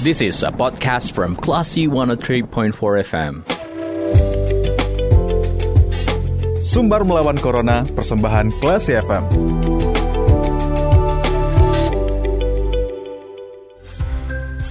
This is a podcast from Classy 103.4 FM. Sumbar melawan Corona, persembahan Classy FM.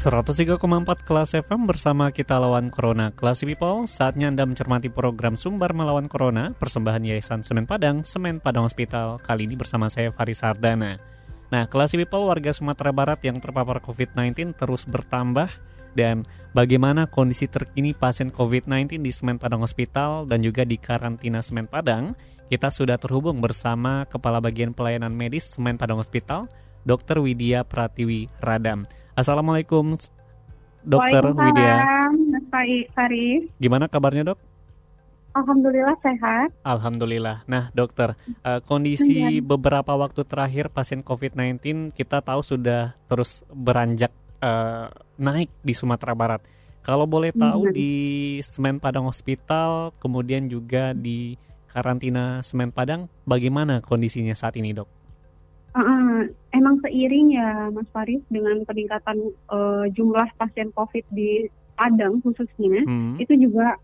empat kelas FM bersama kita lawan Corona Classy People Saatnya Anda mencermati program Sumbar Melawan Corona Persembahan Yayasan Semen Padang, Semen Padang Hospital Kali ini bersama saya Faris Sardana Nah, Classy People warga Sumatera Barat yang terpapar COVID-19 terus bertambah dan bagaimana kondisi terkini pasien COVID-19 di Semen Padang Hospital dan juga di karantina Semen Padang, kita sudah terhubung bersama Kepala Bagian Pelayanan Medis Semen Padang Hospital, Dr. Widya Pratiwi Radam. Assalamualaikum, Dr. Widya. Mas Faris. Gimana kabarnya, dok? Alhamdulillah sehat. Alhamdulillah. Nah, dokter, uh, kondisi ya. beberapa waktu terakhir pasien COVID-19 kita tahu sudah terus beranjak uh, naik di Sumatera Barat. Kalau boleh tahu ya. di Semen Padang Hospital, kemudian juga di karantina Semen Padang, bagaimana kondisinya saat ini, dok? Uh, emang seiring ya, Mas Faris, dengan peningkatan uh, jumlah pasien COVID di Padang khususnya, hmm. itu juga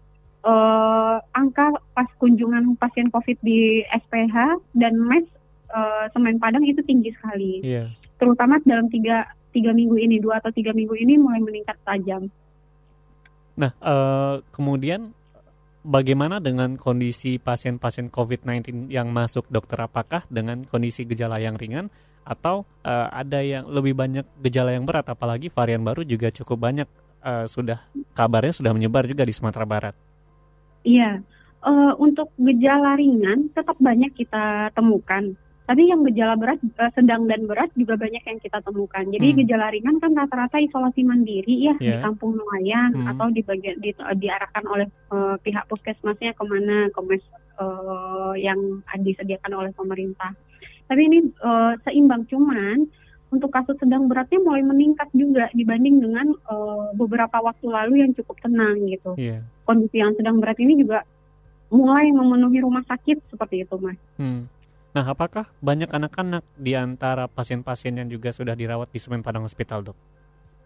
uh, angka pas kunjungan pasien COVID di SPH dan MES uh, Semen Padang itu tinggi sekali. Yeah. Terutama dalam tiga tiga minggu ini, dua atau tiga minggu ini mulai meningkat tajam. Nah, uh, kemudian bagaimana dengan kondisi pasien-pasien COVID-19 yang masuk dokter? Apakah dengan kondisi gejala yang ringan atau uh, ada yang lebih banyak gejala yang berat? Apalagi varian baru juga cukup banyak uh, sudah kabarnya sudah menyebar juga di Sumatera Barat. Iya, uh, untuk gejala ringan tetap banyak kita temukan. Tapi yang gejala berat, uh, sedang dan berat juga banyak yang kita temukan. Jadi hmm. gejala ringan kan rata-rata isolasi mandiri ya yeah. di iya. kampung nelayan hmm. atau di bagian di, diarahkan oleh uh, pihak puskesmasnya ke mana ke mes uh, yang disediakan oleh pemerintah. Tapi ini uh, seimbang cuman untuk kasus sedang beratnya mulai meningkat juga dibanding dengan uh, beberapa waktu lalu yang cukup tenang gitu. Yeah. Kondisi yang sedang berat ini juga mulai memenuhi rumah sakit seperti itu, Mas. Hmm. Nah, apakah banyak anak-anak di antara pasien-pasien yang juga sudah dirawat di Semen Padang Hospital, dok?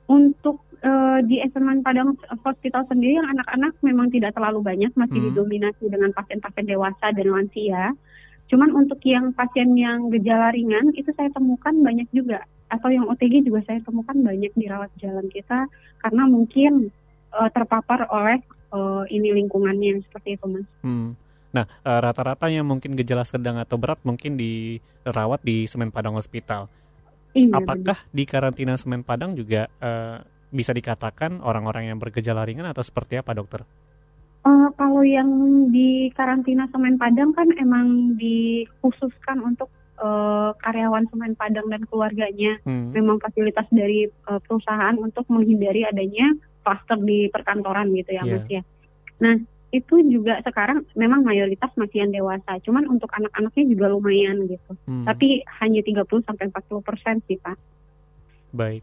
Untuk uh, di Semen Padang Hospital sendiri yang anak-anak memang tidak terlalu banyak, masih hmm. didominasi dengan pasien-pasien dewasa dan lansia. Cuman untuk yang pasien yang gejala ringan itu saya temukan banyak juga atau yang OTG juga saya temukan banyak dirawat jalan kita karena mungkin uh, terpapar oleh uh, ini lingkungannya seperti itu mas. Hmm. Nah uh, rata-rata yang mungkin gejala sedang atau berat mungkin dirawat di Semen Padang Hospital. Iya, Apakah benar. di karantina Semen Padang juga uh, bisa dikatakan orang-orang yang bergejala ringan atau seperti apa dokter? Uh, kalau yang di karantina Semen Padang kan emang dikhususkan untuk uh, karyawan Semen Padang dan keluarganya. Hmm. Memang fasilitas dari uh, perusahaan untuk menghindari adanya kluster di perkantoran gitu ya yeah. Mas ya. Nah, itu juga sekarang memang mayoritas masih yang dewasa. Cuman untuk anak-anaknya juga lumayan gitu. Hmm. Tapi hanya 30 sampai 40 persen sih Pak. Baik.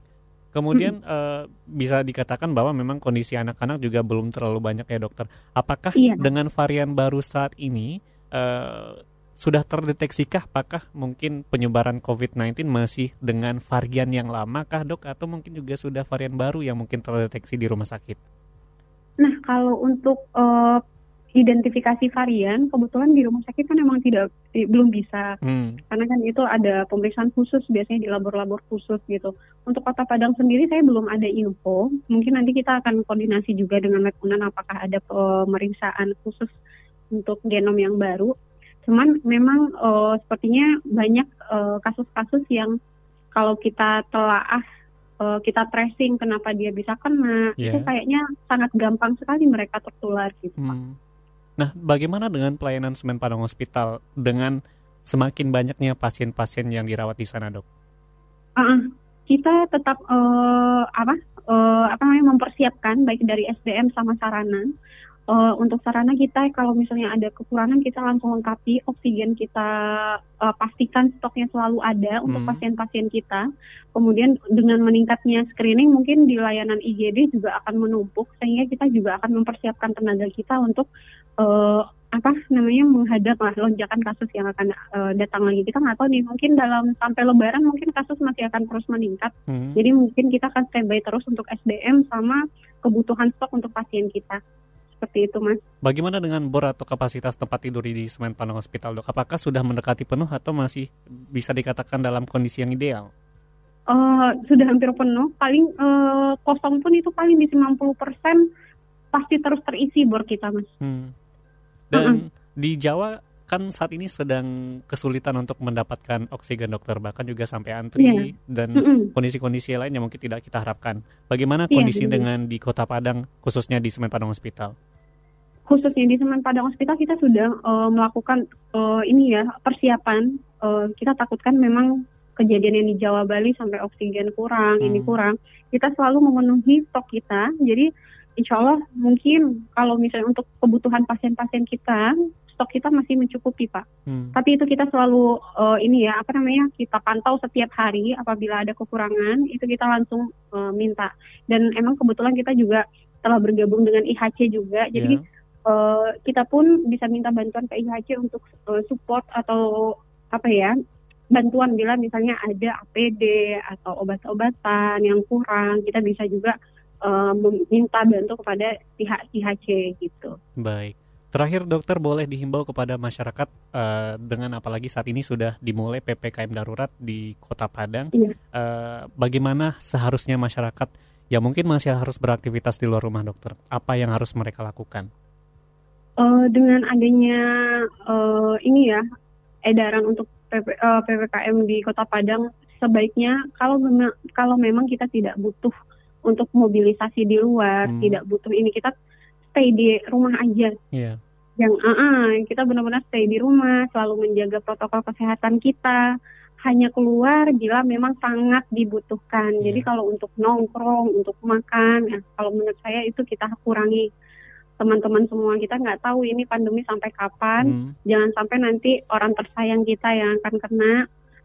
Kemudian hmm. uh, bisa dikatakan bahwa memang kondisi anak-anak juga belum terlalu banyak ya dokter. Apakah iya. dengan varian baru saat ini uh, sudah terdeksikah apakah mungkin penyebaran COVID-19 masih dengan varian yang lama kah dok? Atau mungkin juga sudah varian baru yang mungkin terdeteksi di rumah sakit? Nah kalau untuk uh, identifikasi varian kebetulan di rumah sakit kan memang tidak di, belum bisa. Hmm. karena kan itu ada pemeriksaan khusus biasanya di labor-labor khusus gitu. Untuk kota Padang sendiri saya belum ada info. Mungkin nanti kita akan koordinasi juga dengan Lekunan apakah ada pemeriksaan khusus untuk genom yang baru cuman memang uh, sepertinya banyak eh, kasus-kasus uh, yang kalau kita telaah uh, kita tracing kenapa dia bisa kena yeah. itu kayaknya sangat gampang sekali mereka tertular gitu hmm. Nah, bagaimana dengan pelayanan Semen Padang Hospital dengan semakin banyaknya pasien-pasien yang dirawat di sana, dok? Uh, kita tetap uh, apa uh, apa namanya mempersiapkan baik dari SDM sama sarana. Uh, untuk sarana kita kalau misalnya ada kekurangan kita langsung lengkapi oksigen kita uh, pastikan stoknya selalu ada untuk hmm. pasien-pasien kita. Kemudian dengan meningkatnya screening mungkin di layanan IGD juga akan menumpuk sehingga kita juga akan mempersiapkan tenaga kita untuk uh, apa namanya menghadap lah lonjakan kasus yang akan uh, datang lagi kita nggak tahu nih mungkin dalam sampai lebaran mungkin kasus masih akan terus meningkat hmm. jadi mungkin kita akan standby terus untuk SDM sama kebutuhan stok untuk pasien kita seperti itu mas. Bagaimana dengan bor atau kapasitas tempat tidur di Semen Padang Hospital dok? Apakah sudah mendekati penuh atau masih bisa dikatakan dalam kondisi yang ideal? Uh, sudah hampir penuh, paling uh, kosong pun itu paling di 90 persen pasti terus terisi bor kita mas. Hmm. Dan uh -uh. di Jawa kan saat ini sedang kesulitan untuk mendapatkan oksigen dokter bahkan juga sampai antri yeah. dan kondisi-kondisi lain yang mungkin tidak kita harapkan. Bagaimana iya, kondisi yeah, dengan di Kota Padang khususnya di Semen Padang Hospital? Khususnya di Semen Padang Hospital kita sudah uh, melakukan uh, ini ya persiapan. Uh, kita takutkan memang kejadian yang di Jawa Bali sampai oksigen kurang, hmm. ini kurang. Kita selalu memenuhi stok kita. Jadi insya Allah mungkin kalau misalnya untuk kebutuhan pasien-pasien kita stok kita masih mencukupi pak. Hmm. Tapi itu kita selalu uh, ini ya apa namanya kita pantau setiap hari apabila ada kekurangan itu kita langsung uh, minta. Dan emang kebetulan kita juga telah bergabung dengan IHC juga, jadi yeah. Uh, kita pun bisa minta bantuan ke IHC untuk uh, support atau apa ya bantuan bila misalnya ada APD atau obat-obatan yang kurang kita bisa juga uh, meminta bantu kepada pihak IHC gitu. Baik. Terakhir dokter boleh dihimbau kepada masyarakat uh, dengan apalagi saat ini sudah dimulai PPKM darurat di Kota Padang. Iya. Uh, bagaimana seharusnya masyarakat yang mungkin masih harus beraktivitas di luar rumah dokter? Apa yang harus mereka lakukan? Uh, dengan adanya uh, ini ya edaran untuk PP, uh, PPKM di Kota Padang sebaiknya kalau memang kalau memang kita tidak butuh untuk mobilisasi di luar, hmm. tidak butuh ini kita stay di rumah aja. Yeah yang uh, uh, kita benar-benar stay di rumah, selalu menjaga protokol kesehatan kita. Hanya keluar bila memang sangat dibutuhkan. Yeah. Jadi kalau untuk nongkrong, untuk makan, ya, kalau menurut saya itu kita kurangi. Teman-teman semua kita nggak tahu ini pandemi sampai kapan. Hmm. Jangan sampai nanti orang tersayang kita yang akan kena,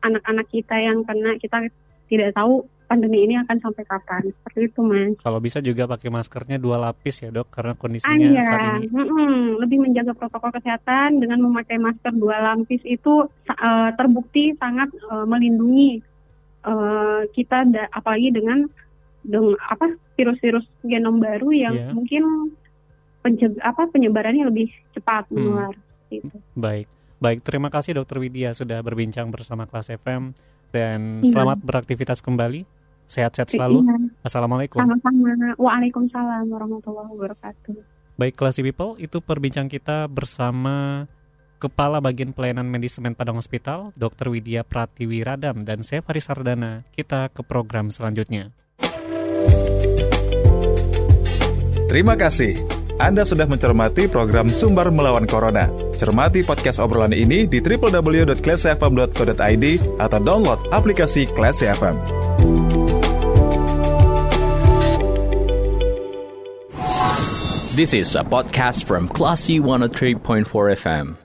anak-anak kita yang kena, kita tidak tahu pandemi ini akan sampai kapan. Seperti itu, Mas. Kalau bisa juga pakai maskernya dua lapis ya, Dok, karena kondisinya iya. saat ini. Mm-hmm. Lebih menjaga protokol kesehatan dengan memakai masker dua lapis itu uh, terbukti sangat uh, melindungi uh, kita da- apalagi dengan dengan apa virus-virus genom baru yang yeah. mungkin penceg- apa penyebarannya lebih cepat hmm. menular. Gitu. Baik. Baik, terima kasih Dokter Widya sudah berbincang bersama Kelas FM dan iya. selamat beraktivitas kembali Sehat-sehat selalu. Iya. Assalamualaikum. Sama-sama. Waalaikumsalam warahmatullahi wabarakatuh. Baik, Classy People, itu perbincangan kita bersama Kepala Bagian Pelayanan Medis Semen Padang Hospital, Dr. Widya Pratiwi Radam, dan saya Faris Sardana. Kita ke program selanjutnya. Terima kasih. Anda sudah mencermati program Sumber Melawan Corona. Cermati podcast obrolan ini di www.classfm.co.id atau download aplikasi Classy FM. This is a podcast from Classy 103.4 FM.